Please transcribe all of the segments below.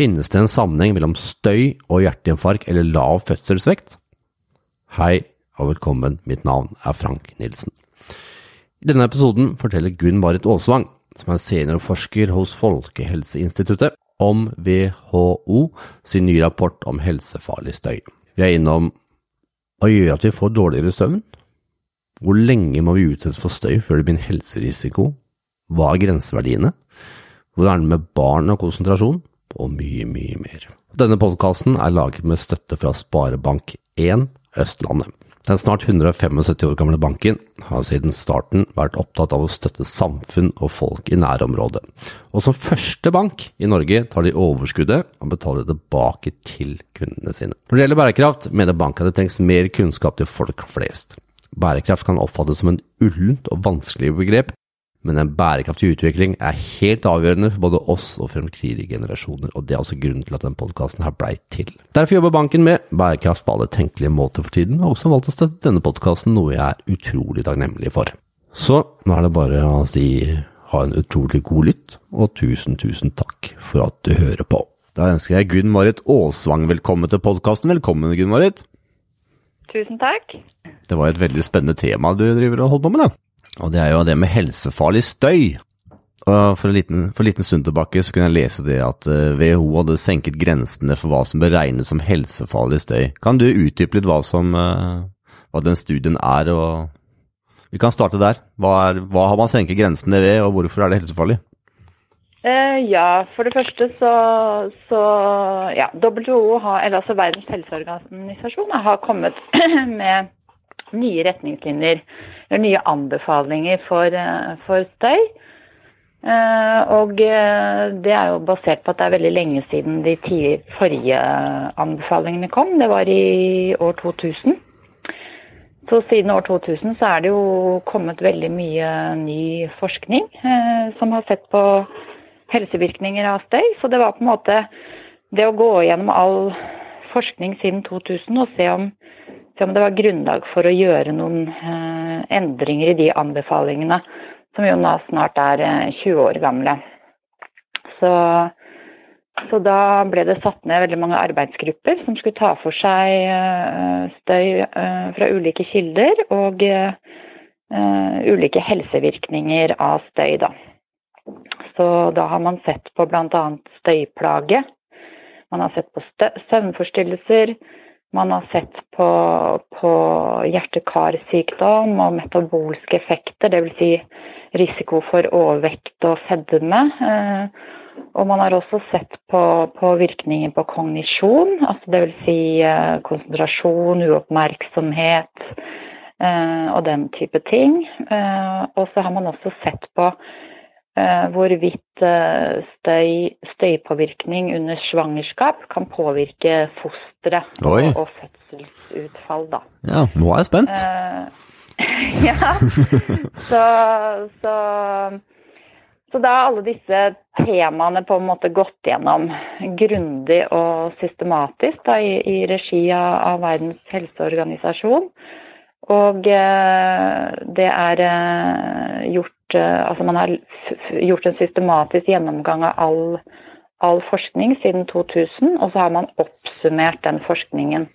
Finnes det en sammenheng mellom støy og hjerteinfarkt eller lav fødselsvekt? Hei og velkommen, mitt navn er Frank Nilsen. I denne episoden forteller Gunn Marit Aasvang, som er seniorforsker hos Folkehelseinstituttet, om WHO sin nye rapport om helsefarlig støy. Vi er innom hva gjør at vi får dårligere søvn? Hvor lenge må vi utsettes for støy før det blir en helserisiko? Hva er grenseverdiene? Hvordan er det med barn og konsentrasjon? Og mye, mye mer. Denne podkasten er laget med støtte fra Sparebank1 Østlandet. Den snart 175 år gamle banken har siden starten vært opptatt av å støtte samfunn og folk i nærområdet, og som første bank i Norge tar de overskuddet og betaler tilbake til kundene sine. Når det gjelder bærekraft, mener banken det trengs mer kunnskap til folk flest. Bærekraft kan oppfattes som en ullent og vanskelig begrep, men en bærekraftig utvikling er helt avgjørende for både oss og fremtidige generasjoner, og det er også grunnen til at denne podkasten her blei til. Derfor jobber banken med bærekraft på alle tenkelige måter for tiden, og også valgt å støtte denne podkasten, noe jeg er utrolig takknemlig for. Så nå er det bare å si ha en utrolig god lytt, og tusen, tusen takk for at du hører på. Da ønsker jeg Gunn Marit Aasvang velkommen til podkasten. Velkommen, Gunn Marit. Tusen takk. Det var et veldig spennende tema du driver og holder på med, da. Og det er jo det med helsefarlig støy. Og for en liten, for en liten stund tilbake så kunne jeg lese det at WHO hadde senket grensene for hva som beregnes som helsefarlig støy. Kan du utdype litt hva, som, hva den studien er, og vi kan starte der. Hva, er, hva har man senket grensene ved, og hvorfor er det helsefarlig? Eh, ja, for det første så, så ja, WHO, har, eller altså Verdens helseorganisasjon, har kommet med nye retningslinjer, eller nye anbefalinger for, for støy. Og det er jo basert på at det er veldig lenge siden de forrige anbefalingene kom. Det var i år 2000. Så siden år 2000 så er det jo kommet veldig mye ny forskning som har sett på helsevirkninger av støy. Så det var på en måte det å gå gjennom all forskning siden 2000 og se om om det var grunnlag for å gjøre noen eh, endringer i de anbefalingene, som jo nå snart er eh, 20 år gamle. Så, så, da ble det satt ned veldig mange arbeidsgrupper som skulle ta for seg eh, støy fra ulike kilder og ulike helsevirkninger av støy. Da. Så da har man sett på bl.a. støyplage. Man har sett på søvnforstyrrelser, man har sett på, på hjerte-karsykdom og metabolske effekter, dvs. Si risiko for overvekt og fedme. Eh, og man har også sett på, på virkninger på kognisjon, altså dvs. Si eh, konsentrasjon, uoppmerksomhet eh, og den type ting. Og så har man også sett på hvorvidt støy, støypåvirkning under svangerskap kan påvirke fosteret og, og, fødselsutfall. Da. Ja, nå er jeg spent. Uh, ja, så, så, så da har alle disse temaene på en måte gått gjennom grundig og systematisk da, i, i, regi av, av Verdens helseorganisasjon. Og uh, det er uh, gjort altså man har gjort en systematisk gjennomgang av all, all, forskning siden 2000, og så har man oppsummert den forskningen.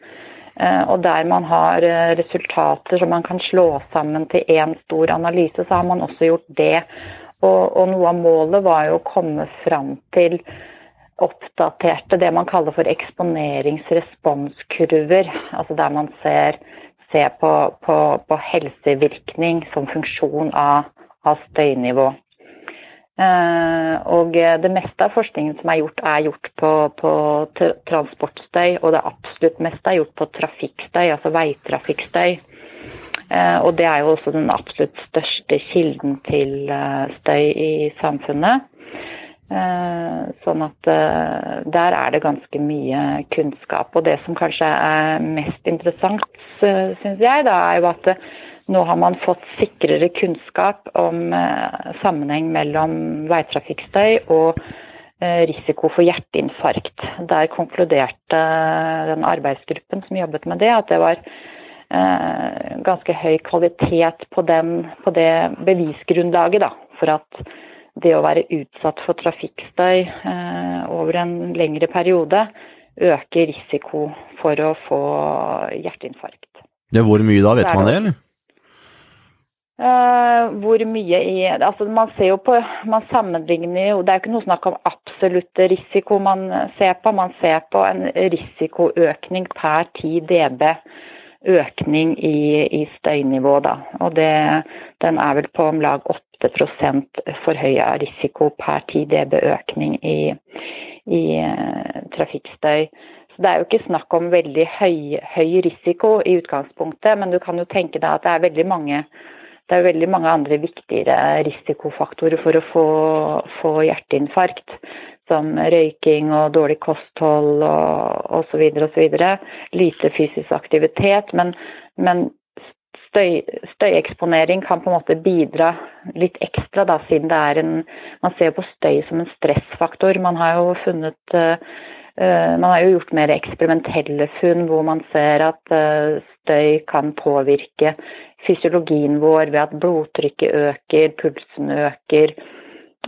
Eh, og der man har eh, resultater som man kan slå sammen til én stor analyse, så har man også gjort det. Og, og noe av målet var jo å komme fram til oppdaterte det man kaller for eksponeringsresponskurver. Altså der man ser, ser på, på, på helsevirkning som funksjon av av støynivå. Uh, og det meste av forskningen som er gjort, er gjort på, på transportstøy, og det absolutt meste er gjort på trafikkstøy, altså veitrafikkstøy. Uh, og det er jo også den absolutt største kilden til uh, støy i samfunnet. Sånn at der er det ganske mye kunnskap. Og det som kanskje er mest interessant, syns jeg, da, er jo at nå har man fått sikrere kunnskap om eh, sammenheng mellom veitrafikkstøy og eh, risiko for hjerteinfarkt. Der konkluderte den arbeidsgruppen som jobbet med det, at det var eh, ganske høy kvalitet på, den, på det bevisgrunnlaget da, for at det å være utsatt for trafikkstøy eh, over en lengre periode øker risiko for å få hjerteinfarkt. Ja, hvor mye da, vet man det, eller? Uh, hvor mye i altså Man ser jo på Man sammenligner jo Det er jo ikke noe snakk om absolutt risiko man ser på. Man ser på en risikoøkning per 10 dB økning i, i støynivå, da. Og det, den er vel på om lag 8% forhøya risiko per 10 dB økning i, i uh, trafikkstøy. Så Det er jo ikke snakk om veldig høy, høy risiko i utgangspunktet, men du kan jo tenke deg at det er veldig mange er veldig mange andre viktigere risikofaktorer for å få, få hjerteinfarkt. Som røyking og dårlig kosthold og osv. osv. Lite fysisk aktivitet. Men, men støy, støyeksponering kan på en måte bidra litt ekstra, da, siden det er en Man ser på støy som en stressfaktor. Man har jo funnet uh, man har jo gjort mer eksperimentelle funn hvor man ser at uh, støy kan påvirke fysiologien vår ved at blodtrykket øker, pulsen øker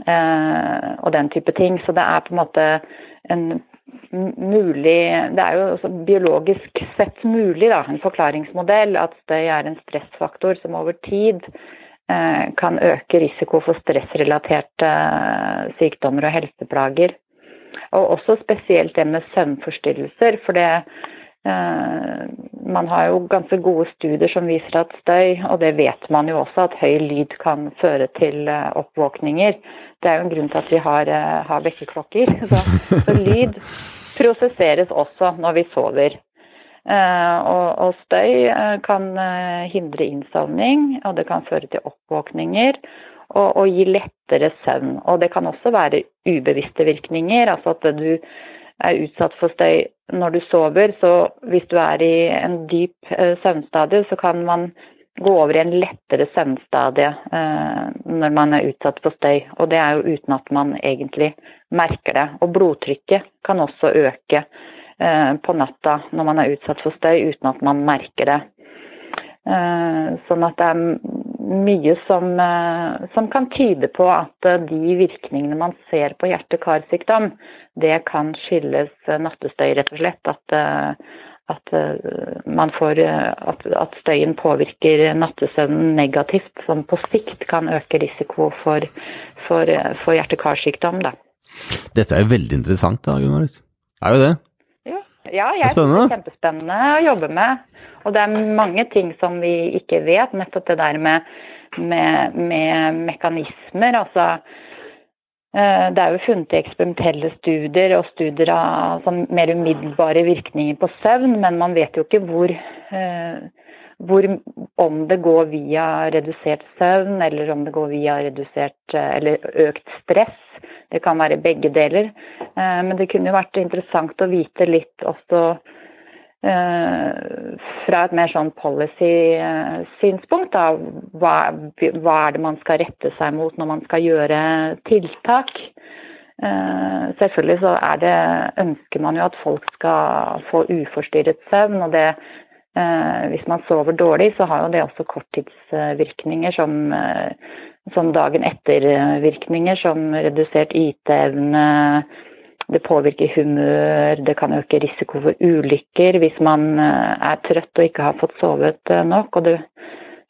og den type ting. Så det er på en måte en mulig Det er jo biologisk sett mulig, da, en forklaringsmodell, at støy er en stressfaktor som over tid eh, kan øke risiko for stressrelaterte eh, sykdommer og helseplager. Og også spesielt det med søvnforstyrrelser. For det, Eh, man har jo ganske gode studier som viser at støy, og det vet man jo også, at høy lyd kan føre til eh, oppvåkninger. Det er jo en grunn til at vi har, eh, har vekkerklokker. Så, så, lyd prosesseres også når vi sover. Og, og, støy kan hindre innsovning, og det kan føre til oppvåkninger. Og, og gi lettere søvn. Og det kan også være ubevisste virkninger, altså at du er utsatt for støy når du sover. Så hvis du er i en dyp eh, søvnstadie, så kan man gå over i en lettere søvnstadie eh, når man er utsatt for støy. Og det er jo uten at man egentlig merker det. Og blodtrykket kan også øke eh, på natta når man er utsatt for støy uten at man merker det. Sånn at det er mye som, som, kan tyde på at de virkningene man ser på hjerte-karsykdom, det kan skyldes eh, nattestøy, rett og slett. At, eh, at, eh, får, at, at støyen påvirker nattesøvnen negativt, som på sikt kan øke risiko for, for, for hjerte-karsykdom. Dette er veldig interessant, da, Gunn Det Er jo det? Ja, jeg synes det er kjempespennende å jobbe med. Og det er mange ting som vi ikke vet. Nettopp det der med, med, med mekanismer. altså Eh, det er jo funnet i eksperimentelle studier og studier av altså, mer umiddelbare virkninger på søvn, men man vet jo ikke hvor, eh, hvor, om det går via redusert søvn eller om det går via redusert eh, eller økt stress. Det kan være begge deler. Men det kunne jo vært interessant å vite litt også Eh, fra et mer sånn policy-synspunkt. Hva, hva, er det man skal rette seg mot når man skal gjøre tiltak? Selvfølgelig så er det, ønsker man jo at folk skal få uforstyrret søvn. og det, Hvis man sover dårlig, så har jo det også korttidsvirkninger som, uh, som dagen etter-virkninger, som redusert IT-evne, det påvirker humør, det kan øke risiko for ulykker hvis man eh, er trøtt og ikke har fått sovet eh, nok. det,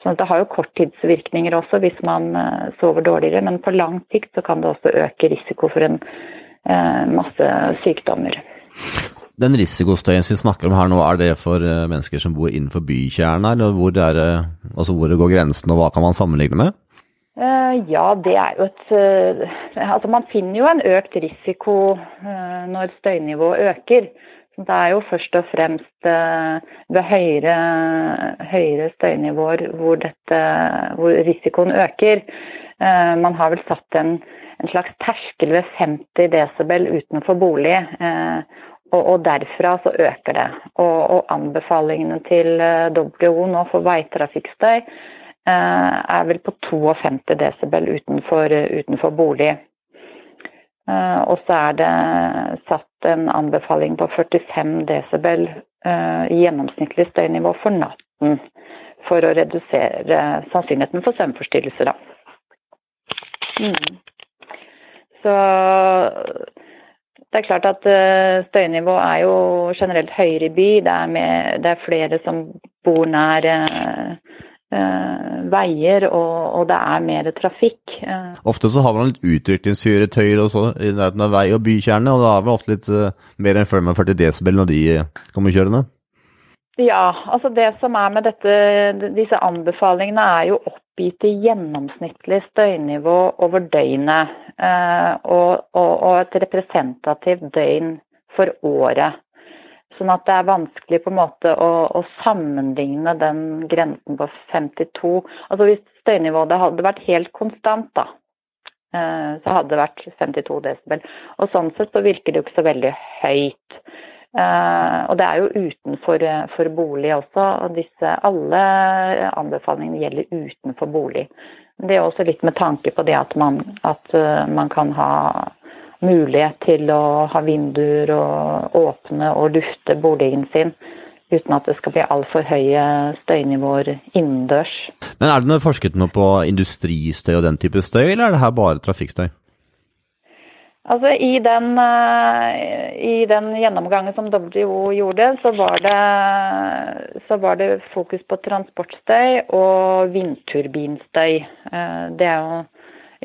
sånn det har jo korttidsvirkninger også hvis man eh, sover dårligere, men på lang sikt kan det også øke risiko for en masse sykdommer. Den risikostøyen som vi snakker om her nå, er det for mennesker som bor innenfor bykjerna, eller hvor, det er, altså hvor det går grensen, og hva kan man sammenligne med? Eh, ja, det er jo et eh, Altså man finner jo en økt risiko eh, når støynivået øker. Det er jo først og fremst ved høyere, høyere støynivåer hvor, dette, hvor, risikoen øker. Man har vel satt en, en slags terskel ved 50 desibel utenfor bolig. Og, og, derfra så øker det. Og, og anbefalingene til WHO nå for veitrafikkstøy Eh, er vel på 52 desibel utenfor, utenfor bolig. Eh, og så er det satt en anbefaling på 45 desibel eh, gjennomsnittlig støynivå for natten. For å redusere sannsynligheten for søvnforstyrrelser, da. Mm. Så det er klart at uh, støynivået er jo generelt høyere i by. Det er, med, det er flere som bor nær uh, uh, veier, og, og, det er mer trafikk. Ofte så har man litt utrykningskjøretøyer også i nærheten av vei og bykjerne, og da er vi ofte litt mer enn 45 desibel når de kommer kjørende? Ja, altså det som er med dette, disse anbefalingene er jo oppgitt i gjennomsnittlig støynivå over døgnet. Eh, og, og, og, et representativt døgn for året. Sånn at det er vanskelig på en måte å, å sammenligne den grensen på 52. Altså hvis støynivået hadde vært helt konstant, da, eh, så hadde det vært 52 desibel. Og sånn sett så virker det jo ikke så veldig høyt. Uh, og det er jo utenfor for bolig også. og disse, Alle anbefalingene gjelder utenfor bolig. Det er også litt med tanke på det at man, at uh, man kan ha mulighet til å ha vinduer og åpne og lufte boligen sin uten at det skal bli altfor høye støynivåer innendørs. Men Er det noe forsket noe på industristøy og den type støy, eller er det her bare trafikkstøy? Altså I den, eh, i den gjennomgangen som WHO gjorde, så var, det, så var det fokus på transportstøy og vindturbinstøy. Eh, det er jo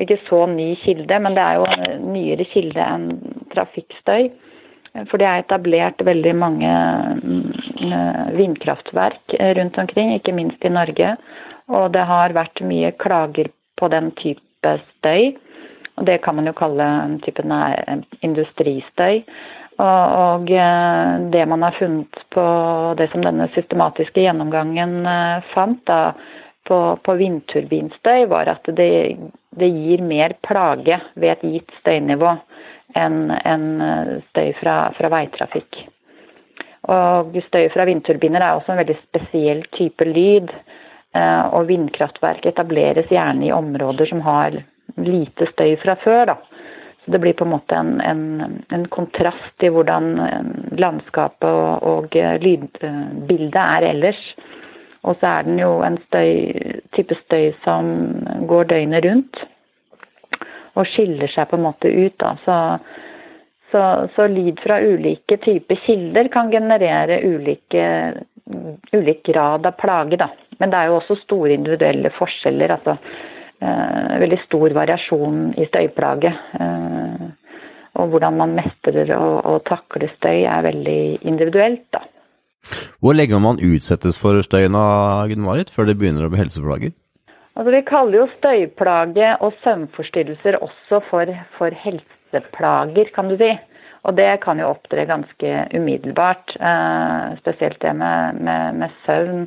ikke så ny kilde, men det er jo en nyere kilde enn trafikkstøy. For det er etablert veldig mange mm, vindkraftverk rundt omkring, ikke minst i Norge. Og det har vært mye klager på den type støy. Og det kan man jo kalle en type industristøy. Og, eh, det man har funnet på det som denne systematiske gjennomgangen eh, fant da, på, på vindturbinstøy, var at det, det, gir mer plage ved et gitt støynivå enn en eh, støy fra, fra, veitrafikk. Og støy fra vindturbiner er også en veldig spesiell type lyd. Og vindkraftverk etableres gjerne i områder som har lite støy fra før. da. Så Det blir på en måte en, en, en kontrast i hvordan eh, landskapet og, og eh, lydbildet er ellers. Og så er den jo en støy, type støy som går døgnet rundt. Og skiller seg på en måte ut. da. Så, så, så lyd fra ulike typer kilder kan generere ulike, ulik grad av plage. da. Men det er jo også store individuelle forskjeller. altså veldig stor variasjon i støyplage. Eh, og hvordan man mestrer og, takler støy er veldig individuelt, da. Hvor lenge må man utsettes for støyen av Gunn-Marit før det begynner å bli helseplager? Altså, vi kaller jo støyplage og søvnforstyrrelser også for, for, helseplager, kan du si. Og det kan jo opptre ganske umiddelbart. Eh, spesielt det med, med, med søvn.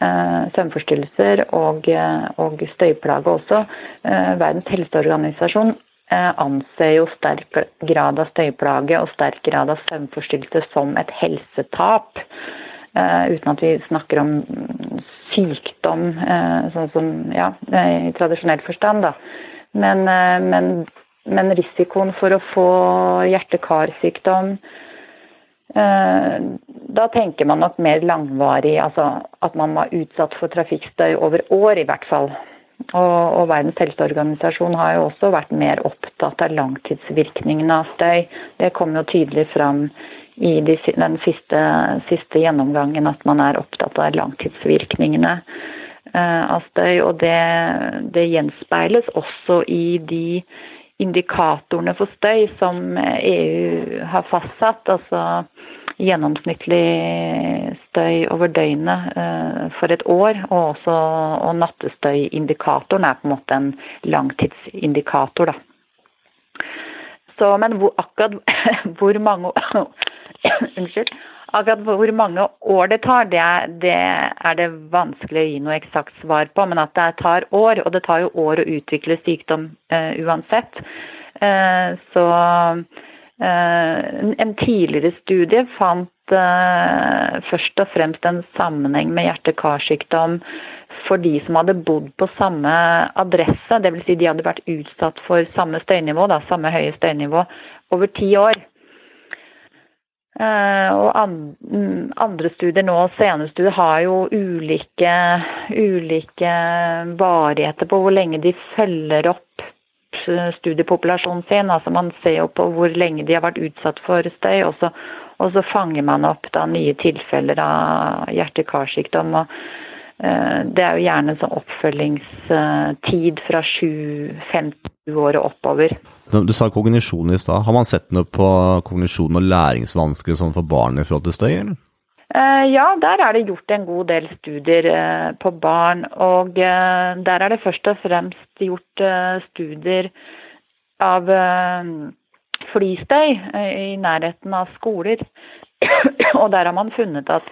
Eh, søvnforstyrrelser og, eh, og støyplage også. Eh, Verdens helseorganisasjon anser jo sterk grad av støyplage og sterk grad av søvnforstyrrelse som et helsetap. uten at vi snakker om sykdom sånn som ja, i tradisjonell forstand. Da. Men, men, men risikoen for å få hjerte-karsykdom, da tenker man nok mer langvarig, altså at man var utsatt for trafikkstøy over år i hvert fall. Og, og, Verdens helseorganisasjon har jo også vært mer opptatt av langtidsvirkningene av støy. Det kom jo tydelig fram i de, den siste, siste, gjennomgangen at man er opptatt av langtidsvirkningene uh, av støy. Og det, det gjenspeiles også i de indikatorene for støy som EU har fastsatt. Altså gjennomsnittlig støy over døgnet uh, for et år. Og også og nattestøyindikatoren er på en måte en langtidsindikator, da. Så, men hvor, akkurat hvor mange Unnskyld. Akkurat hvor mange år det tar, det er, det er, det vanskelig å gi noe eksakt svar på. Men at det tar år, og det tar jo år å utvikle sykdom uh, uansett. Uh, så uh, en tidligere studie fant først og fremst en sammenheng med hjerte-karsykdom for de som hadde bodd på samme adresse. Dvs. Si de hadde vært utsatt for samme støynivå, da, samme høye støynivå, over ti år. Uh, og andre studier nå, senere studier, har jo ulike, ulike varigheter på hvor lenge de følger opp studiepopulasjonen sin. altså Man ser jo på hvor lenge de har vært utsatt for støy, og så, og så fanger man opp da nye tilfeller av hjerte-karsykdom. og Eh, det er jo gjerne sånn oppfølgingstid fra 7-50 år og oppover. Du sa kognisjon i stad. Har man sett noe på kognisjon og læringsvansker sånn for barn i forhold til støy, eller? Eh, ja, der er det gjort en god del studier eh, på barn. Og der er det først og fremst gjort studier av flystøy i nærheten av skoler. Og der har man funnet at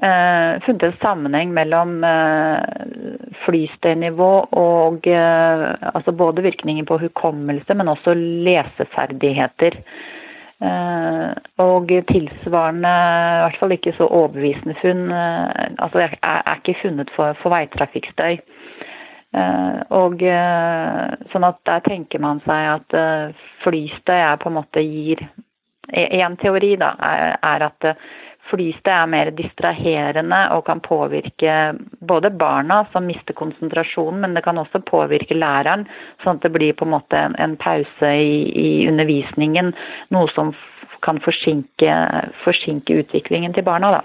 funnet en sammenheng mellom uh, flystøynivå og uh, altså både virkningen på hukommelse, men også leseferdigheter. og tilsvarende, i hvert fall ikke så overbevisende funn, altså er, er, ikke funnet for, for veitrafikkstøy. og sånn at der tenker man seg at flystøy er på en måte gir En teori da, er, er at Flystøy er mer distraherende og kan påvirke både barna, som mister konsentrasjonen, men det kan også påvirke læreren, sånn at det blir på en måte en, en pause i, i, undervisningen. Noe som kan forsinke, forsinke utviklingen til barna. da.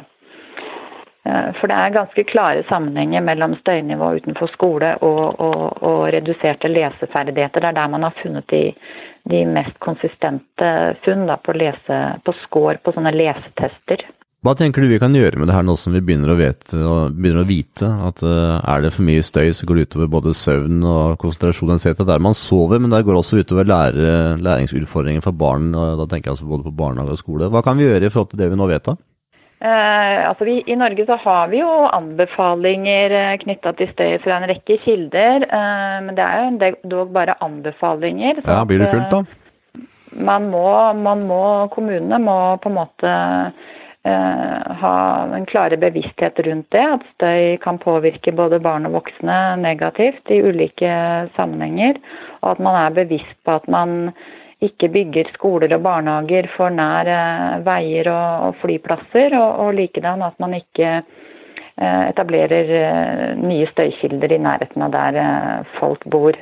Eh, for det er ganske klare sammenhenger mellom støynivå utenfor skole og, og, og reduserte leseferdigheter. Det er der man har funnet de, de mest konsistente funn da, på, lese, på score på sånne lesetester. Hva tenker du vi kan gjøre med det her nå som vi begynner å, vite, begynner å vite at uh, er det for mye støy, så går det utover både søvn og konsentrasjon etc. der man sover, men der går det også utover lære, læringsutfordringer for barn, og da tenker jeg altså både på barnehage og skole. Hva kan vi gjøre i forhold til det vi nå vet da? Eh, altså vi, I Norge så har vi jo anbefalinger eh, knytta til støy fra en rekke kilder. Eh, men det er jo dog bare anbefalinger. Ja, Blir det fullt, da? Man må, man må, kommunene må på en måte Eh, ha en klare bevissthet rundt det. At støy kan påvirke både barn og voksne negativt i ulike sammenhenger. Og at man er bevisst på at man ikke bygger skoler og barnehager for nær eh, veier og, flyplasser. Og, og likedan at man ikke eh, etablerer nye støykilder i nærheten av der folk bor.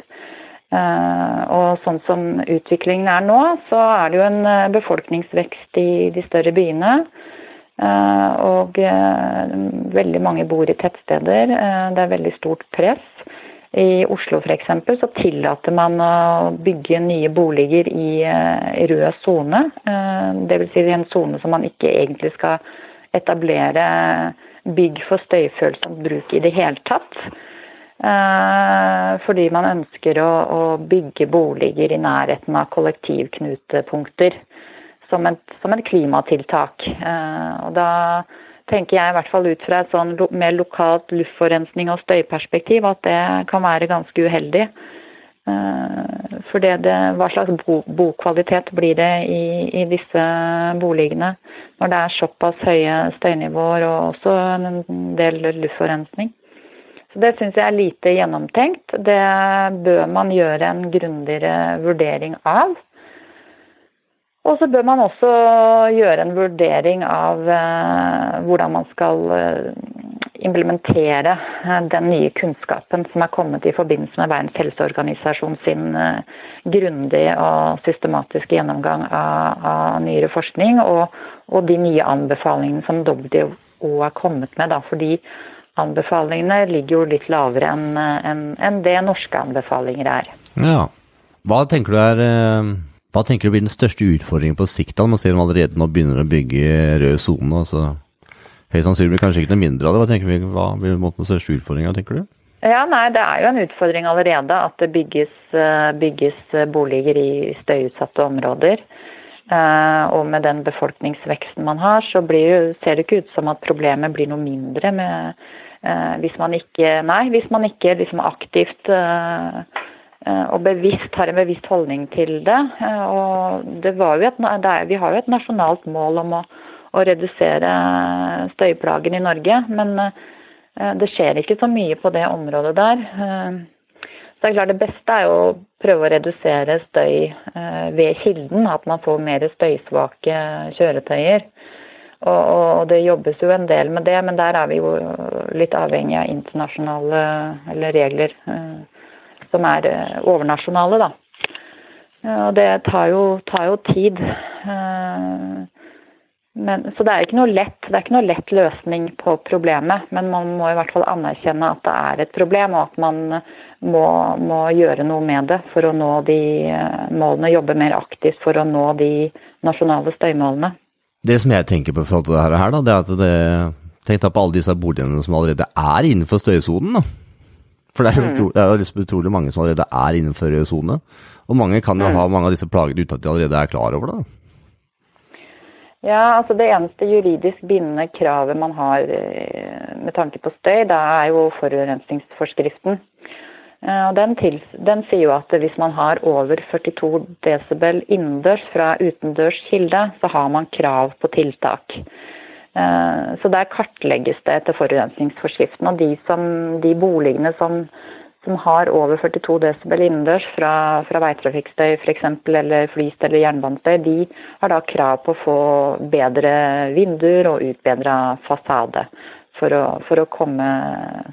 Og sånn som utviklingen er nå, så er det jo en befolkningsvekst i de større byene. Eh, og eh, veldig mange bor i tettsteder. Eh, det er veldig stort press. I Oslo f.eks. så tillater man å bygge nye boliger i rød sone. Dvs. Si en sone som man ikke egentlig skal etablere bygg for støyfølsom bruk i det hele tatt. Fordi man ønsker å bygge boliger i nærheten av kollektivknutepunkter som et, som et klimatiltak. Eh, og da tenker jeg i hvert fall ut fra et sånn mer lokalt luftforurensning og støyperspektiv at det kan være ganske uheldig. Eh, for det, det, hva slags bo, bokvalitet blir det i, i, disse boligene når det er såpass høye støynivåer og også en del luftforurensning. Så Det syns jeg er lite gjennomtenkt. Det bør man gjøre en grundigere vurdering av. Og så bør man også gjøre en vurdering av eh, hvordan man skal eh, implementere eh, den nye kunnskapen som er kommet i forbindelse med Verdens helseorganisasjon sin grundige og systematiske gjennomgang av, av nyere forskning, og, og, de nye anbefalingene som WHO er kommet med. Da, fordi anbefalingene ligger jo litt lavere enn en, en det norske anbefalinger er. Ja. Hva tenker du er hva tenker du blir den største utfordringen på sikt? Man ser de allerede nå begynner å bygge rød sone. Altså. Høyst sannsynlig kanskje ikke noe mindre av det. Hva, tenker vi, hva blir den største utfordringa, tenker du? Ja, nei, Det er jo en utfordring allerede at det bygges, eh, bygges boliger i støyutsatte områder. Uh, og med den befolkningsveksten man har, så blir, ser det ikke ut som at problemet blir noe mindre med, hvis man ikke Nei, hvis man ikke liksom aktivt Eh, og bevisst har en bevisst holdning til det. Eh, og det et, det er, vi har jo et nasjonalt mål om å, å redusere støyplagen i Norge, men eh, det skjer ikke så mye på det området der. Så det er klart det beste er jo å prøve å redusere støy ved kilden, at man får mer støysvake kjøretøyer. Og, og, det jobbes jo en del med det, men der er vi jo litt avhengig av internasjonale regler som er eh, overnasjonale, da. Og det tar jo, tar jo tid. Men, så det er, ikke noe lett, det er ikke noe lett løsning på problemet, men man må i hvert fall anerkjenne at det er et problem, og at man må, må gjøre noe med det for å nå de målene, jobbe mer aktivt for å nå de nasjonale støymålene. Det som jeg tenker på i forhold til dette her, da, det er at det Tenk da på alle disse boligene som allerede er innenfor støysonen. da. For det er, jo mm. det er jo utrolig mange som allerede er innenfor sone. Og mange kan jo mm. ha mange av disse plagene uten at de allerede er klar over det. Ja, altså Det eneste juridisk bindende kravet man har eh, med tanke på støy, det er jo forurensningsforskriften. Eh, den, til, den, sier jo at hvis man har over 42 desibel innendørs fra utendørs kilde, så har man krav på tiltak. Eh, så der kartlegges det etter forurensningsforskriften. Og de, som, de boligene som, som, har over 42 desibel innendørs fra, fra veitrafikkstøy f.eks. eller flyst eller jernbanestøy, de har da krav på å få bedre vinduer og utbedra fasade. For å, for å, komme,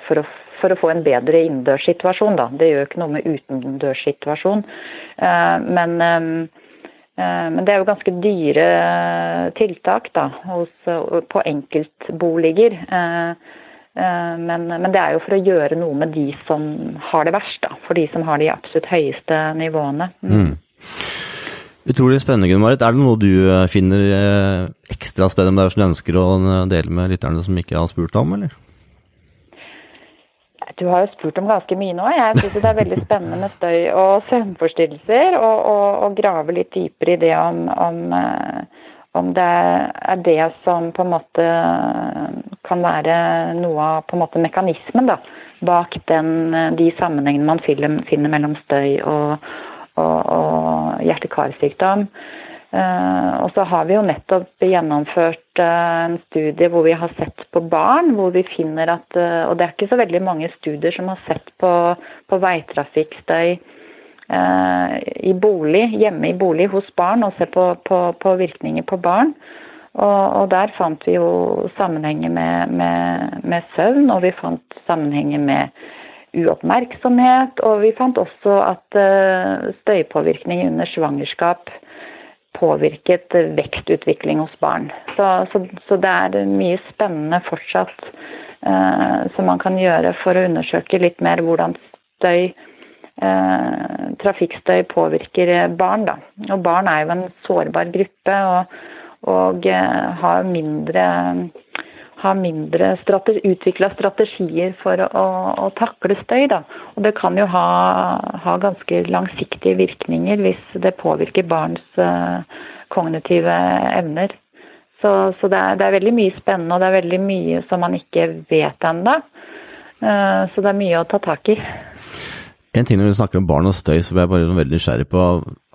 for å, for å få en bedre innendørssituasjon. Det gjør ikke noe med utendørssituasjon. Eh, men Eh, men det er jo ganske dyre tiltak da, hos, på enkeltboliger. Eh, eh, men, men, det er jo for å gjøre noe med de som har det verst, da. For de som har de absolutt høyeste nivåene. Mm. mm. Utrolig spennende, Gunn Marit. Er det noe du finner ekstra spennende med deg som du ønsker å dele med lytterne som ikke har spurt om, eller? Du har jo spurt om ganske mye nå. Jeg syns det er veldig spennende med støy og søvnforstyrrelser. Og, og, og grave litt dypere i det om, om, eh, om, det er det som på en måte kan være noe av på en måte mekanismen da, bak den, de sammenhengene man finner mellom støy og, og hjerte-karsykdom. Og så har vi jo nettopp gjennomført en studie hvor vi har sett på barn, hvor vi finner at uh, Og det er ikke så veldig mange studier som har sett på, på veitrafikkstøy i bolig, hjemme i bolig hos barn, og se på, på, på virkninger på barn. Og, og, der fant vi jo sammenhenger med, med, med søvn, og vi fant sammenhenger med uoppmerksomhet. Og vi fant også at støypåvirkning under svangerskap påvirket vekstutvikling hos barn. Så, så, så det er mye spennende fortsatt eh, som man kan gjøre for å undersøke litt mer hvordan støy, eh, trafikkstøy påvirker barn. Da. Og barn er jo en sårbar gruppe og, og eh, har mindre har mindre strategi, utvikla strategier for å, å, takle støy. Da. Og det kan jo ha, ha, ganske langsiktige virkninger hvis det påvirker barns uh, kognitive evner. Så, så det, er, det, er, veldig mye spennende, og det er veldig mye som man ikke vet ennå. Uh, så det er mye å ta tak i. En ting når vi snakker om barn og støy, blir jeg bare veldig nysgjerrig på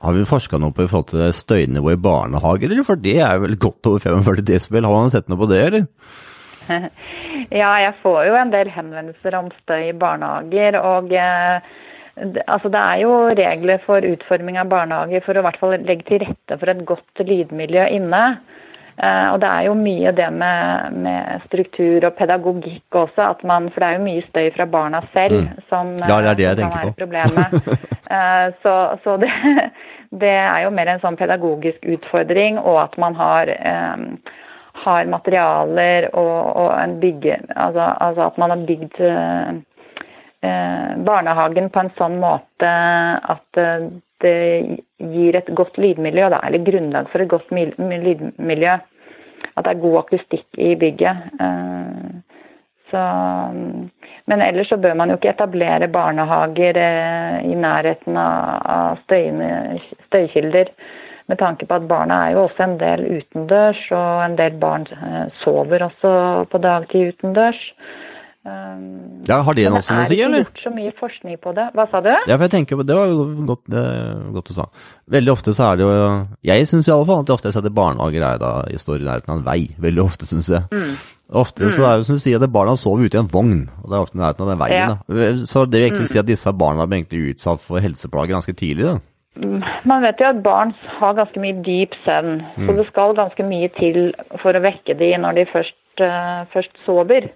Har vi forska noe på i forhold til støynivået i barnehager, eller? For det er vel godt over 45 desibel. Har man sett noe på det, eller? Ja, jeg får jo en del henvendelser om støy i barnehager. og eh, Altså, det er jo regler for utforming av barnehager for å i hvert fall legge til rette for et godt lydmiljø inne. Eh, og det er jo mye det med, med, struktur og pedagogikk også, at man, for det er jo mye støy fra barna selv mm. som, ja, det er det jeg som kan være problemet. eh, så, så det, det, er jo mer en sånn pedagogisk utfordring, og at man har eh, har materialer og, og en bygge... Altså, altså, at man har bygd eh, eh, barnehagen på en sånn måte at eh, det gir et godt lydmiljø, da, eller grunnlag for et godt lydmiljø. At det er god akustikk i bygget. Så, men ellers så bør man jo ikke etablere barnehager eh, i nærheten av, støykilder med tanke på at barna er jo også en del utendørs, og en del barn eh, sover også på dagtid utendørs. Um, ja, Har det noe å si, eller? Det er ikke gjort så mye forskning på det. Hva sa du? Ja, for jeg tenker, Det var jo godt, det, godt du sa. Veldig ofte så er det jo Jeg syns iallfall at det ofte jeg setter barnehager er da jeg står i nærheten av en vei. Veldig ofte, syns jeg. Mm. Ofte mm. så er det som du sier, at barna sover ute i en vogn, og det er ofte i nærheten av den veien. Ja. Da. Så det vil egentlig mm. si at disse barna blir egentlig utsatt for helseplager ganske tidlig? da? Man vet jo at barn har ganske mye dyp søvn, mm. så det skal ganske mye til for å vekke de når de først, uh, først sover.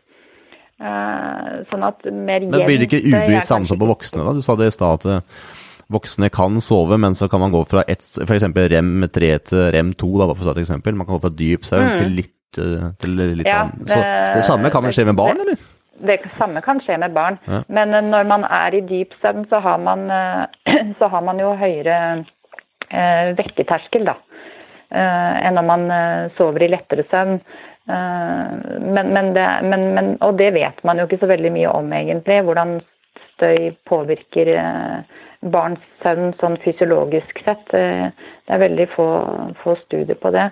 sånn at mer Men blir det ikke ubevisst samme som på voksne, da? Du sa det i stad at eh, voksne kan sove, men så kan man gå fra et, f.eks. rem 3 til rem 2, da, for å ta et eksempel. Man kan gå fra dyp søvn mm. til litt, eh, til litt ja, annen. Så det samme kan vel skje med barn, eller? Det samme kan skje med barn. Ja. Men når man er i dyp søvn, så har man, så har man jo høyere eh, vekkerterskel, da. Eh, enn når man eh, sover i lettere søvn. Eh, men, men det, men, og det vet man jo ikke så veldig mye om, egentlig. Hvordan støy påvirker barns søvn sånn fysiologisk sett. Det er veldig få, få studier på det.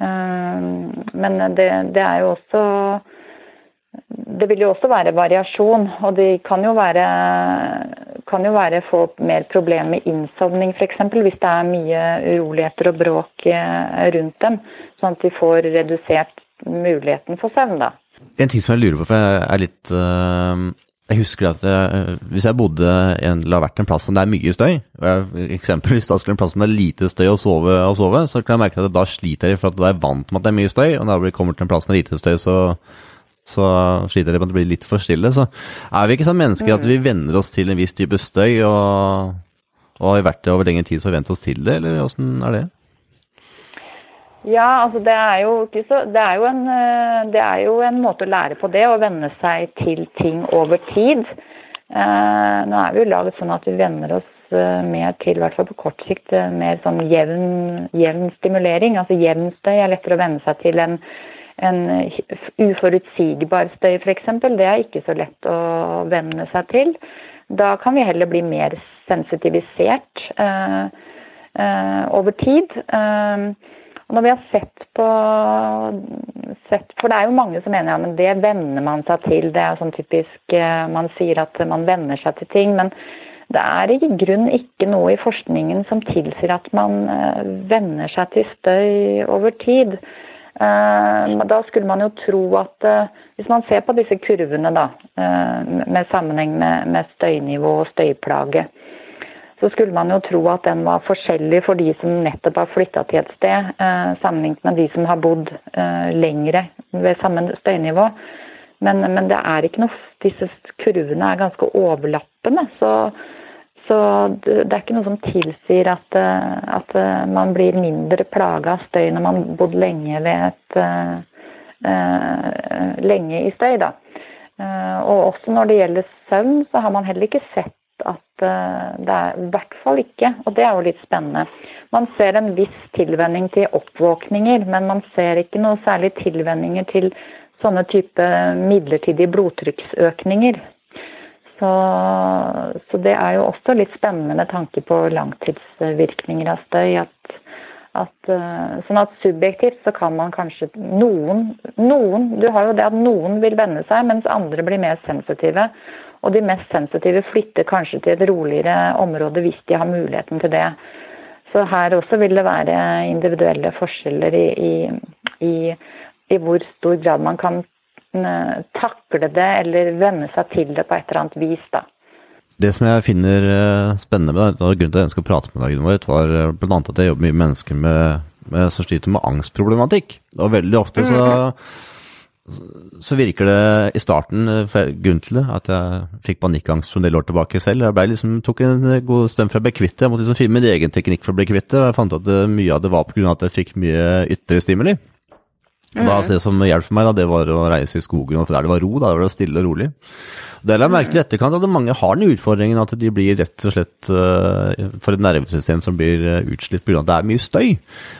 Men det, det er jo også det vil jo også være variasjon, og de kan jo være, kan jo være få mer problemer med innsovning f.eks. hvis det er mye uroligheter og bråk eh, rundt dem, sånn at de får redusert muligheten for søvn. da. En ting som jeg lurer på, for jeg er litt øh, Jeg husker at jeg, hvis jeg bodde en, la vært en plass som det er mye støy, eksempelvis da skulle en plass som det er lite støy å sove, å sove så kan jeg merke at da sliter jeg for at da er jeg vant med at det er mye støy, og jeg kommer til en plass som er lite støy, så så sliter det med at det blir litt for stille. Så er vi ikke sånn mennesker at vi mm. venner oss til en viss type støy, og, og har vært det over lengre tid så vent oss til det, eller åssen er det? Ja, altså det er jo ikke så det er jo, en, eh, det er jo en måte å lære på det, å venne seg til ting over tid. Eh, nå er vi jo laget sånn at vi venner oss eh, mer til, i hvert fall på kort sikt, mer sånn jevn, jevn stimulering. Altså jevn støy er lettere å venne seg til enn en uforutsigbar støy f.eks., det er ikke så lett å venne seg til. Da kan vi heller bli mer sensitivisert eh, eh, over tid. Eh, når vi har sett på sett, For det er jo mange som mener ja, men det venner man seg til. Det er sånn typisk Man sier at man venner seg til ting. men det er i grunn ikke noe i forskningen som tilsier at man venner seg til støy over tid. Eh, da skulle man jo tro at eh, Hvis man ser på disse kurvene da, eh, med sammenheng med støynivå og støyplage, så skulle man jo tro at den var forskjellig for de som nettopp har flytta til et sted, sammenlignet med de som har bodd lengre ved samme støynivå. Men, men det er ikke noe Disse kurvene er ganske overlappende. så så det, er ikke noe som tilsier at, eh, at eh, man blir mindre plaga av støy når man har bodd lenge et uh, lenge i støy, da. Uh, og også når det gjelder søvn, så har man heller ikke sett at uh, det er I hvert fall ikke, og det er jo litt spennende. Man ser en viss tilvenning til oppvåkninger, men man ser ikke noe særlig tilvenninger til sånne type midlertidige blodtrykksøkninger. Så, så, det er jo også litt spennende tanke på langtidsvirkninger av støy. At, at, eh, sånn at subjektivt så kan man kanskje noen, noen Du har jo det at noen vil venne seg, mens andre blir mer sensitive. Og de mest sensitive flytter kanskje til et roligere område hvis de har muligheten til det. Så her også vil det være individuelle forskjeller i, i, i, i hvor stor grad man kan Eh, takle det eller venne seg til det på et eller annet vis. da. Det som jeg finner eh, spennende med deg, og grunnen til at jeg ønsker å prate med deg, Gunvor, var eh, bl.a. at jeg jobber mye med mennesker med, med, som sliter med angstproblematikk. Og veldig ofte så, så virker det i starten Grunnen til det, at jeg fikk panikkangst for en del år tilbake selv. Jeg liksom, tok en god stund for å bli kvitt det. Jeg måtte liksom finne min egen teknikk for å bli kvitt det. Og jeg fant at mye av det var pga. at jeg fikk mye ytre stimuli. Og da, Det som hjalp for meg, da, det var å reise i skogen, for der det var ro. Da var det stille og rolig. Det la jeg merke til etterkant at mange har den utfordringen at de blir rett og slett uh, for et nervesystem som blir uh, utslitt pga. at det er mye støy.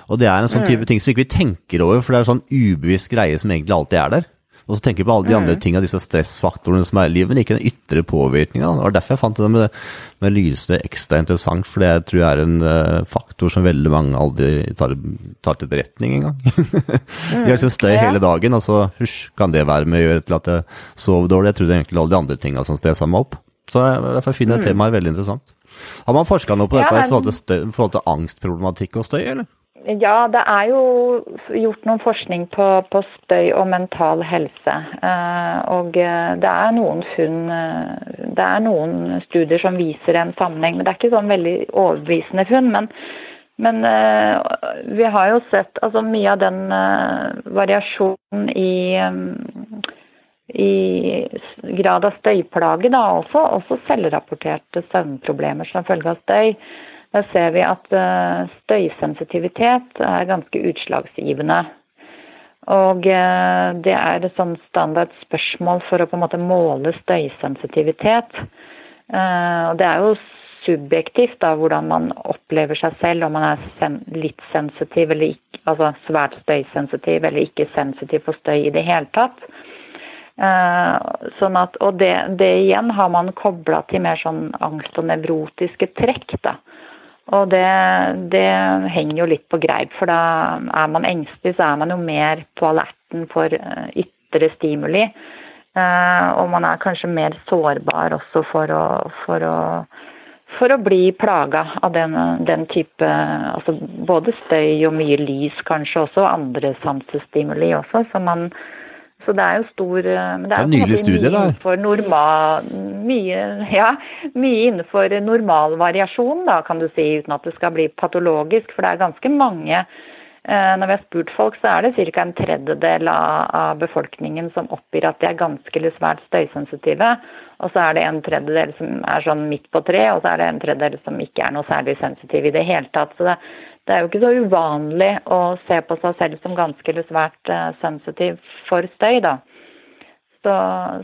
Og det er en sånn type ting som ikke vi tenker over, for det er en sånn ubevisst greie som egentlig alltid er der. Og så tenker jeg på alle de andre mm. tingene, disse stressfaktorene som er i livet, men ikke den ytre påvirkninga. Det var derfor jeg fant det med, med lysene ekstra interessant, for det tror jeg er en uh, faktor som veldig mange aldri tar, tar til etterretning engang. de har liksom støy hele dagen, og så hysj, kan det være med å gjøre til at jeg sover dårlig? Jeg trodde egentlig alle de andre tinga som stressa meg opp. Så jeg, derfor finner jeg mm. temaet veldig interessant. Har man forska noe på dette i forhold til, støy, i forhold til angstproblematikk og støy, eller? Ja, det er jo gjort noen forskning på, på støy og mental helse. Eh, og eh, det er noen funn eh, Det er noen studier som viser en sammenheng, men det er ikke sånn veldig overbevisende funn. Men, men vi har jo sett altså mye av den variasjonen i i grad av støyplage, da, også, også selvrapporterte søvnproblemer som følge av støy. Der ser vi at uh, støysensitivitet er ganske utslagsgivende. Og uh, det er et sånn standard spørsmål for å på en måte måle støysensitivitet. Uh, og det er jo subjektivt da, hvordan man opplever seg selv, om man er litt sensitiv eller ikke, altså svært støysensitiv eller ikke sensitiv for støy i det hele tatt. Sånn at, og det, det, igjen har man kobla til mer sånn angst og nevrotiske trekk. da. Og det, det, henger jo litt på greip, for da er man engstelig, så er man jo mer på alerten for uh, ytre stimuli. Uh, og man er kanskje mer sårbar også for å, for å for å bli plaga av den, den, type altså Både støy og mye lys, kanskje også, og andre sansestimuli også. Så, man, så det er jo stor Det er, det er en nylig studie, der. Normal, mye, ja, mye innenfor normal variasjon, da, kan du si, uten at det skal bli patologisk. For det er ganske mange Eh, når vi har spurt folk, så er det ca. en tredjedel av befolkningen som oppgir at de er ganske eller svært støysensitive. Og så er det en tredjedel som er sånn midt på tre, og så er det en tredjedel som ikke er noe særlig sensitiv i det hele tatt. Så det, det er jo ikke så uvanlig å se på seg selv som ganske eller svært uh, sensitiv for støy, da. Så,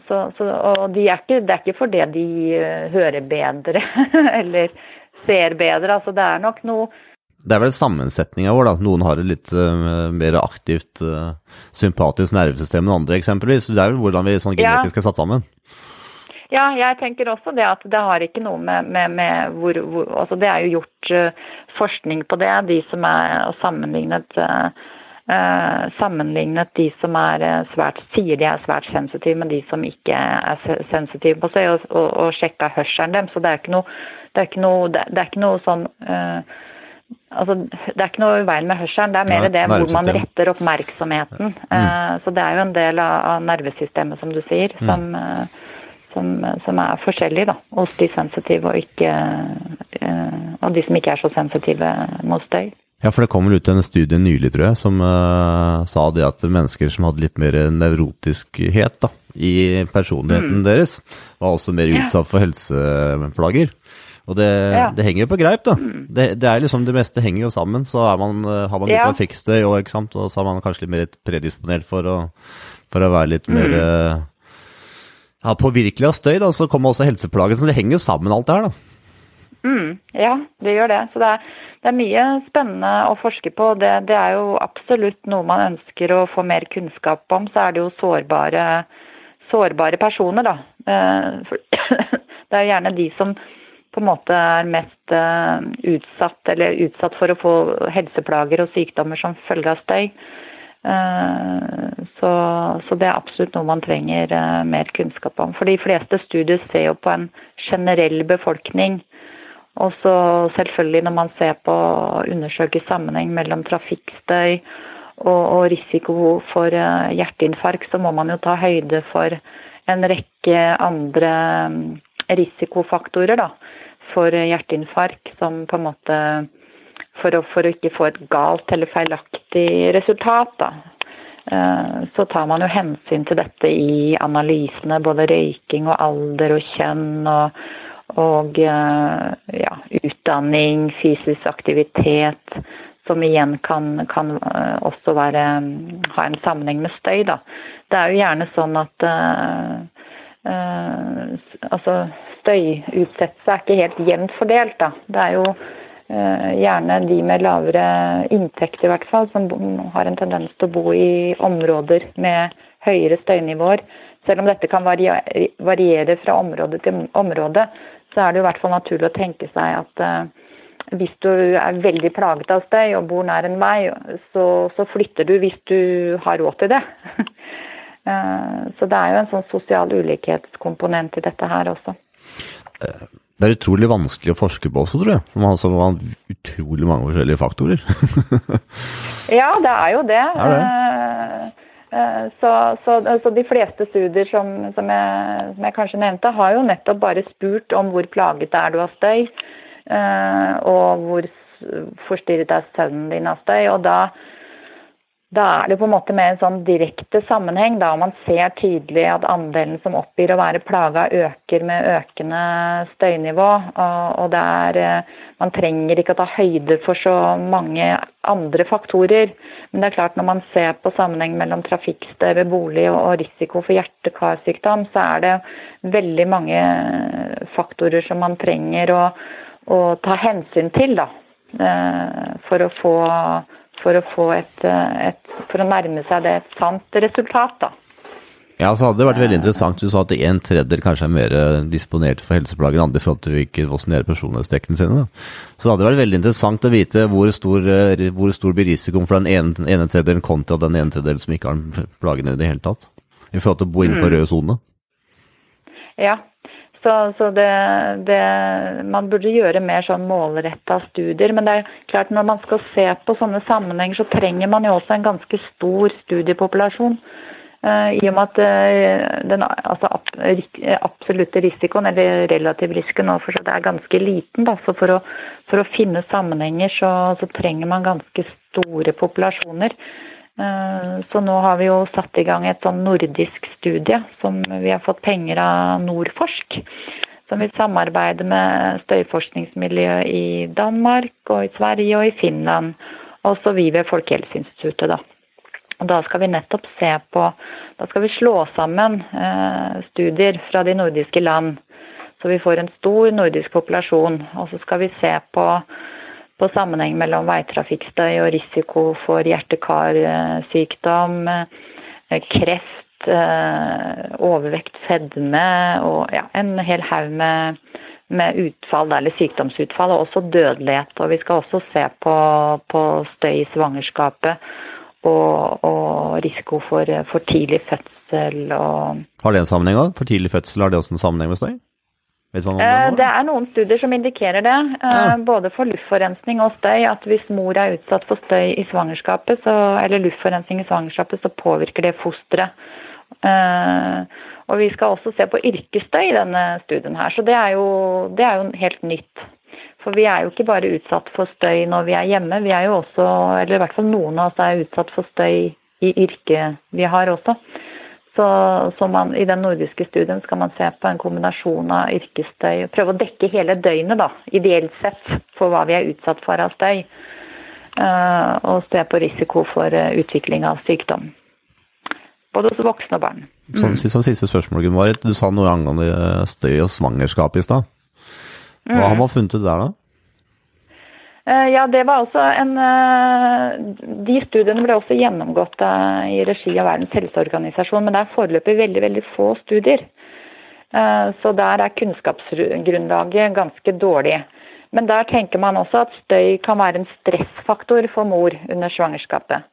så, så, og de er ikke, det er ikke fordi de uh, hører bedre eller ser bedre. Altså det er nok noe det er vel sammensetninga vår, da. Noen har et litt uh, mer aktivt uh, sympatisk nervesystem enn andre, eksempelvis. Det er vel hvordan vi sånn genetisk er satt sammen. Ja, jeg tenker også det at det har ikke noe med, med, med hvor, hvor, Altså det er jo gjort uh, forskning på det, de som er sammenlignet sammenlignet de som er svært, sier de er svært sensitive, med de som ikke er sensitive på seg, og, og, og sjekka hørselen dem. Så det er ikke noe, det er ikke noe, det er ikke noe sånn Altså, det er ikke noe i veien med hørselen, det er mer Nei, det hvor man retter oppmerksomheten. Mm. Uh, så det er jo en del av, av nervesystemet, som du sier, mm. som, uh, som, som, er forskjellig da, hos de sensitive og, ikke, uh, og de som ikke er så sensitive mot støy. Ja, for det kom vel ut en studie nylig, tror jeg, som sa det at mennesker som hadde litt mer nevrotiskhet da, i personligheten mm. deres, var også mer utsatt for helseplager. Og det, ja. det henger på greip, da. Mm. Det, det, er liksom det meste henger jo sammen. Så man, eh, har man litt ja. av fiksstøy òg, ikke sant. Og så er man kanskje litt mer predisponert for å, for å være litt mer mm. uh, ja, påvirkelig av støy, da. Så kommer også helseplagen. Så det henger jo sammen alt det her, da. Mm, ja, det gjør det. Så det er, det er, mye spennende å forske på. Det, det, er jo absolutt noe man ønsker å få mer kunnskap om. Så er det jo sårbare, sårbare personer, da. Uh, det er gjerne de som på en måte er mest uh, utsatt, eller utsatt for å få helseplager og sykdommer som følge av støy. Uh, så, så, det er absolutt noe man trenger mer kunnskap om. For de fleste studier ser jo på en generell befolkning. Og så selvfølgelig når man ser på undersøker sammenheng mellom trafikkstøy og, og risiko for hjerteinfarkt, så må man jo ta høyde for en rekke andre um, risikofaktorer. da for hjerteinfarkt som på en måte for å, for å ikke få et galt eller feilaktig resultat, da. Eh, så tar man jo hensyn til dette i analysene, både røyking og alder og kjønn og, og eh, ja, utdanning, fysisk aktivitet, som igjen kan, kan eh, også være, ha en sammenheng med støy. Da. Det er jo gjerne sånn at uh, uh, altså støyutsettelse er ikke helt jevnt fordelt. Da. Det er jo uh, gjerne de med lavere inntekt i hvert fall, som har en tendens til å bo i områder med høyere støynivåer. Selv om dette kan variere fra område til område, så er det i hvert fall naturlig å tenke seg at uh, hvis du er veldig plaget av støy og bor nær en vei, så, så flytter du hvis du har råd til det. Eh, så det er jo en sånn sosial ulikhetskomponent i dette her også. Det er utrolig vanskelig å forske på også, tror jeg. For man har så utrolig mange forskjellige faktorer. ja, det er jo det. Er det? Eh, så, så, så, de fleste studier som, som, jeg, som, jeg, kanskje nevnte, har jo nettopp bare spurt om hvor plaget er du av støy, eh, og hvor forstyrret er søvnen din av støy. Og da da er det på en måte med en sånn direkte sammenheng, da man ser tydelig at andelen som oppgir å være plaga øker med økende støynivå. Og det er, eh, man trenger ikke å ta høyde for så mange andre faktorer. Men det er klart når man ser på sammenheng mellom trafikksted ved bolig og risiko for hjerte-karsykdom, så er det veldig mange faktorer som man trenger å, å ta hensyn til da, eh, for å få for å, få et, eh, et, for å nærme seg det et sant resultat. da. Ja, så hadde det vært veldig interessant. Du sa at en tredjedel kanskje er mer eh, disponert for helseplager enn andre i forhold til hvilke hvordan personlighetstrekkene sine. Da. Så det hadde vært veldig interessant å vite hvor stor, eh, hvor stor blir risikoen for den ene, ene tredjedelen kontra den ene tredjedelen som ikke har plagene i det hele tatt. I forhold til å bo innenfor mm. røde sone. Ja, så, så det, det, man burde gjøre mer sånn målretta studier. Men det er klart når man skal se på sånne sammenhenger, så trenger man jo også en ganske stor studiepopulasjon. Uh, I og med at uh, den altså, absolutte risikoen, eller relativ risiko nå for det er ganske liten. Da. Så for å, for å finne sammenhenger så, så trenger man ganske store populasjoner. Eh, så nå har vi jo satt i gang et sånn nordisk studie som vi har fått penger av Nordforsk. Som vil samarbeide med støyforskningsmiljøet i Danmark og i Sverige og i Finland. Og så vi ved Folkehelseinstituttet, da. Og da skal vi nettopp se på Da skal vi slå sammen eh, studier fra de nordiske land. Så vi får en stor nordisk populasjon. Og så skal vi se på på sammenheng mellom veitrafikkstøy og risiko for hjerte-karsykdom, eh, kreft, eh, overvekt, fedme og ja, en hel haug med, med, utfall, eller sykdomsutfall, og også dødelighet. Og vi skal også se på, på støy i svangerskapet og, og risiko for, for, tidlig fødsel og Har det en sammenheng òg? For tidlig fødsel, har det også en sammenheng med støy? Eh, det er noen studier som indikerer det, eh, ja. både for luftforurensning og støy. At hvis mor er utsatt for støy i svangerskapet, så, eller luftforurensning i svangerskapet, så påvirker det fosteret. Eh, og vi skal også se på yrkesstøy i denne studien her, så det er, jo, det er jo helt nytt. For vi er jo ikke bare utsatt for støy når vi er hjemme, vi er jo også, eller i hvert fall noen av oss er utsatt for støy i yrket vi har også. Så, så man, I den nordiske studien skal man se på en kombinasjon av yrkesstøy. Prøve å dekke hele døgnet, da, ideelt sett, for hva vi er utsatt for av støy. Uh, og se på risiko for uh, utvikling av sykdom. Både hos voksne og barn. Mm. Som, som siste spørsmål, Gunn Du sa noe angående støy og svangerskap i stad. Hva mm. har man funnet ut der, da? Eh, ja, det var også en eh, De studiene ble også gjennomgått eh, i regi av Verdens helseorganisasjon, men det er foreløpig veldig, veldig få studier. Så der er kunnskapsgrunnlaget ganske dårlig. Men der tenker man også at støy kan være en stressfaktor for mor under svangerskapet.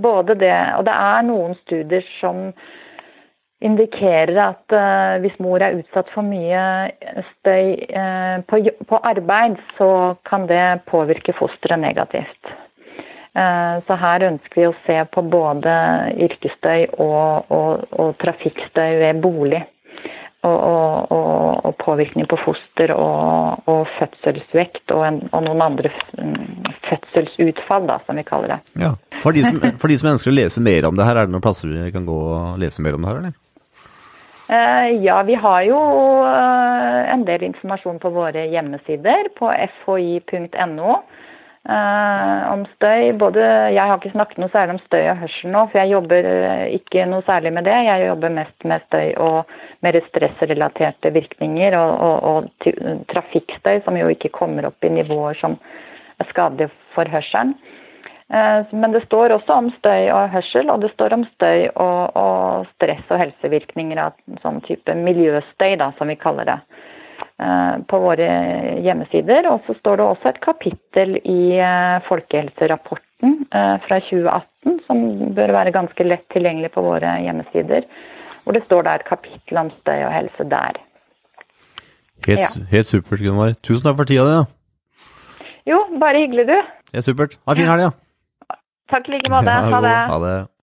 Både det, og det er noen studier som indikerer at uh, hvis mor er utsatt for mye støy uh, på, arbeid, så kan det påvirke fosteret negativt. Uh, så her ønsker vi å se på både yrkesstøy og, og, og trafikkstøy ved bolig. Og, og, påvirkning på foster og, fødselsvekt og, en, noen andre mm, fødselsutfall, da, som vi kaller det. Ja. For de, som, for de som ønsker å lese mer om det her, er det noen plasser vi kan gå og lese mer om det her, eller? Eh, ja, vi har jo eh, en del informasjon på våre hjemmesider på fhi.no eh, om støy. Både, jeg har ikke snakket noe særlig om støy og hørsel nå, for jeg jobber ikke noe særlig med det. Jeg jobber mest med støy og mer stressrelaterte virkninger og, og, og trafikkstøy, som jo ikke kommer opp i nivåer som er skadelige for hørselen. Eh, men det står også om støy og hørsel, og det står om støy og, og stress og helsevirkninger av sånn type miljøstøy, da, som vi kaller det, eh, på våre hjemmesider. Og så står det også et kapittel i eh, folkehelserapporten fra 2018, som bør være ganske lett tilgjengelig på våre hjemmesider. Hvor det står da et kapittel om støy og helse der. Helt, ja. helt supert, Gunnar. Tusen takk for tida di. Ja. Jo, bare hyggelig, du. Helt supert. Ha en fin helg, ja. Takk i like måte. Ha det. Ha det.